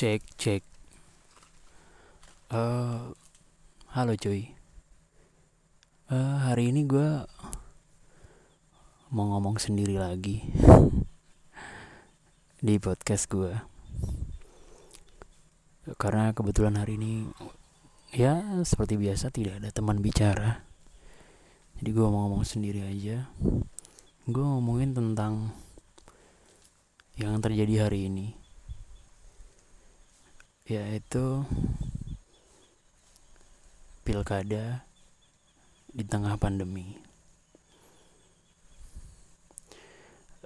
cek cek uh, halo cuy. Uh, hari ini gue mau ngomong sendiri lagi di podcast gue karena kebetulan hari ini ya seperti biasa tidak ada teman bicara. Jadi gue mau ngomong sendiri aja. Gue ngomongin tentang yang terjadi hari ini yaitu pilkada di tengah pandemi.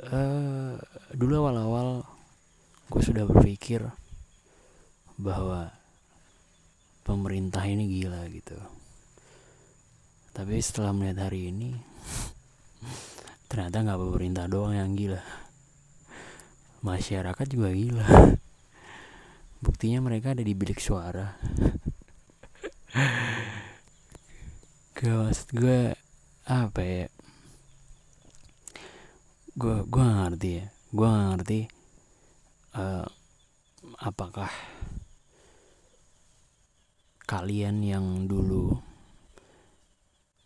Uh, dulu awal-awal gue sudah berpikir bahwa pemerintah ini gila gitu. Tapi setelah melihat hari ini, ternyata nggak pemerintah doang yang gila, masyarakat juga gila buktinya mereka ada di bilik suara. Gue maksud gue apa ya? Gue gue gak ngerti ya. Gue gak ngerti uh, apakah kalian yang dulu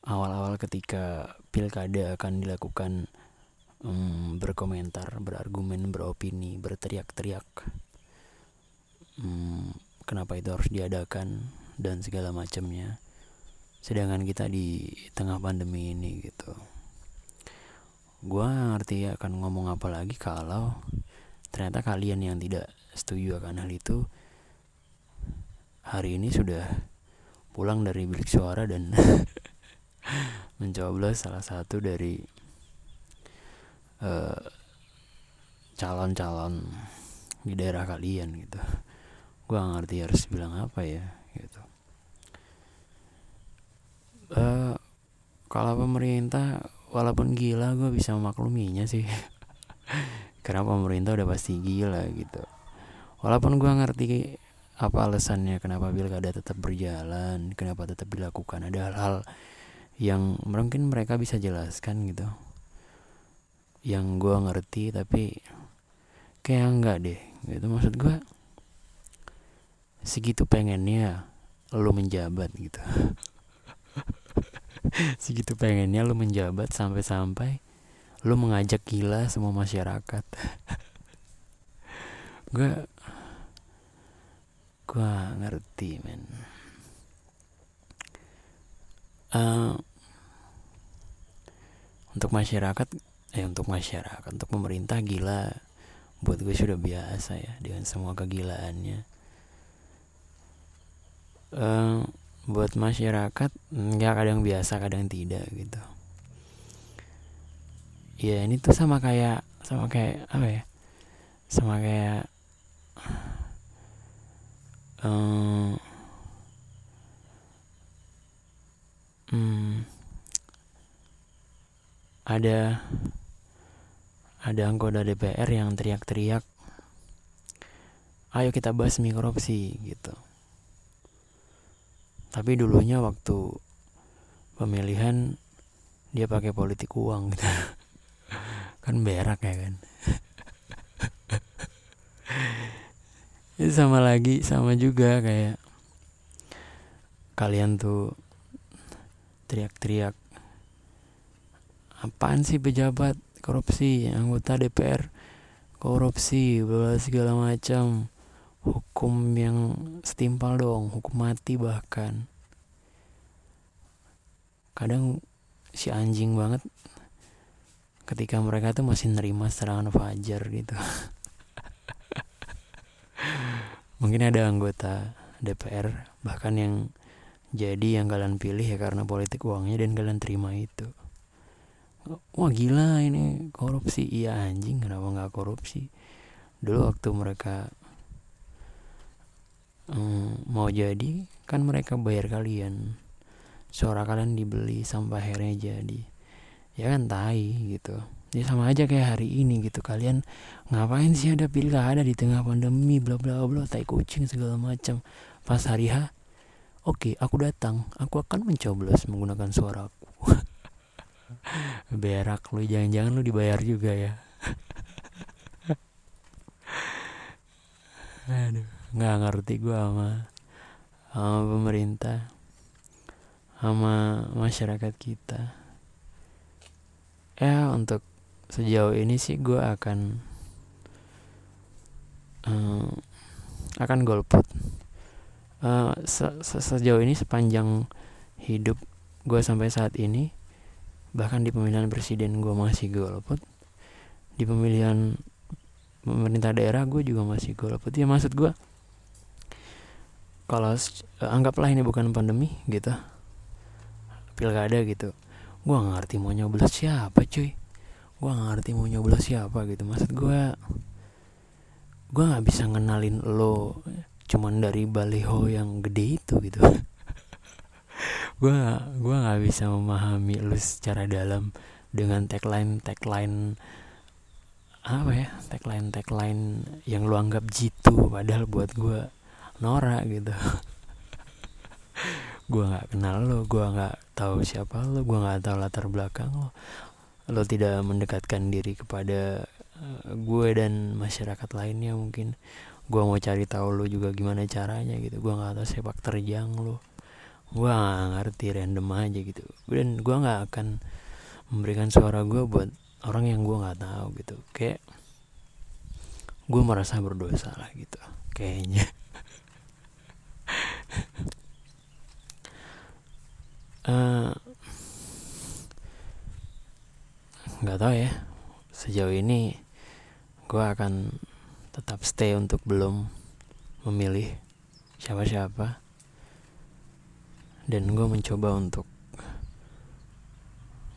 awal-awal ketika pilkada akan dilakukan um, berkomentar, berargumen, beropini, berteriak-teriak hmm, kenapa itu harus diadakan dan segala macamnya. Sedangkan kita di tengah pandemi ini gitu. Gua ngerti akan ngomong apa lagi kalau ternyata kalian yang tidak setuju akan hal itu hari ini sudah pulang dari bilik suara dan mencoblos salah satu dari calon eh, calon-calon di daerah kalian gitu gue gak ngerti harus bilang apa ya gitu. Uh, kalau pemerintah walaupun gila gue bisa memakluminya sih. Karena pemerintah udah pasti gila gitu. Walaupun gue ngerti apa alasannya kenapa pilkada tetap berjalan kenapa tetap dilakukan ada hal-hal yang mungkin mereka bisa jelaskan gitu. Yang gue ngerti tapi kayak enggak deh gitu. Maksud gue segitu pengennya lu menjabat gitu. Segitu pengennya lu menjabat sampai-sampai lu mengajak gila semua masyarakat. Gue gue ngerti men. Uh, untuk masyarakat eh untuk masyarakat untuk pemerintah gila. Buat gue sudah biasa ya dengan semua kegilaannya uh, buat masyarakat nggak kadang biasa kadang tidak gitu. Ya ini tuh sama kayak sama kayak apa ya sama kayak um, hmm, ada ada anggota DPR yang teriak-teriak ayo kita bahas korupsi gitu tapi dulunya waktu pemilihan dia pakai politik uang gitu. Kan berak ya kan. Itu sama lagi sama juga kayak kalian tuh teriak-teriak apaan sih pejabat? Korupsi anggota DPR korupsi segala macam hukum yang setimpal dong hukum mati bahkan. Kadang si anjing banget ketika mereka tuh masih nerima serangan fajar gitu. Mungkin ada anggota DPR bahkan yang jadi yang kalian pilih ya karena politik uangnya dan kalian terima itu. Wah gila ini korupsi. Iya anjing kenapa nggak korupsi? Dulu waktu mereka hmm, mau jadi kan mereka bayar kalian. Suara kalian dibeli sampai akhirnya jadi. Ya kan tai gitu. Ya sama aja kayak hari ini gitu. Kalian ngapain sih ada pilkada di tengah pandemi bla bla bla tai kucing segala macam. Pas hari H oke aku datang. Aku akan mencoblos menggunakan suaraku. Berak lu jangan-jangan lu dibayar juga ya. Aduh nggak ngerti gue sama sama pemerintah sama masyarakat kita. Ya untuk sejauh ini sih gue akan um, akan golput. Uh, se -se sejauh ini sepanjang hidup gue sampai saat ini bahkan di pemilihan presiden gue masih golput di pemilihan pemerintah daerah gue juga masih golput. Ya maksud gue kalau uh, anggaplah ini bukan pandemi gitu. Pilkada gitu. Gue gak ngerti mau nyoblos siapa cuy. Gue gak ngerti mau nyoblos siapa gitu. Maksud gue gue nggak bisa ngenalin lo cuman dari baliho yang gede itu gitu. Gue gue nggak bisa memahami lo secara dalam dengan tagline tagline apa ya tagline tagline yang lu anggap jitu padahal buat gue norak gitu. Gue nggak kenal lo gue nggak tahu siapa lo gue nggak tahu latar belakang lo. Lo tidak mendekatkan diri kepada uh, gue dan masyarakat lainnya mungkin. Gue mau cari tahu lo juga gimana caranya gitu. Gue nggak tahu sepak terjang lo. Gue nggak ngerti random aja gitu. Dan gue nggak akan memberikan suara gue buat orang yang gue nggak tahu gitu. Kayak gue merasa berdosa lah gitu kayaknya nggak uh, tahu ya. Sejauh ini gue akan tetap stay untuk belum memilih siapa-siapa. Dan gue mencoba untuk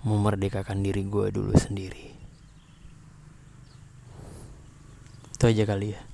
memerdekakan diri gue dulu sendiri. Itu aja kali ya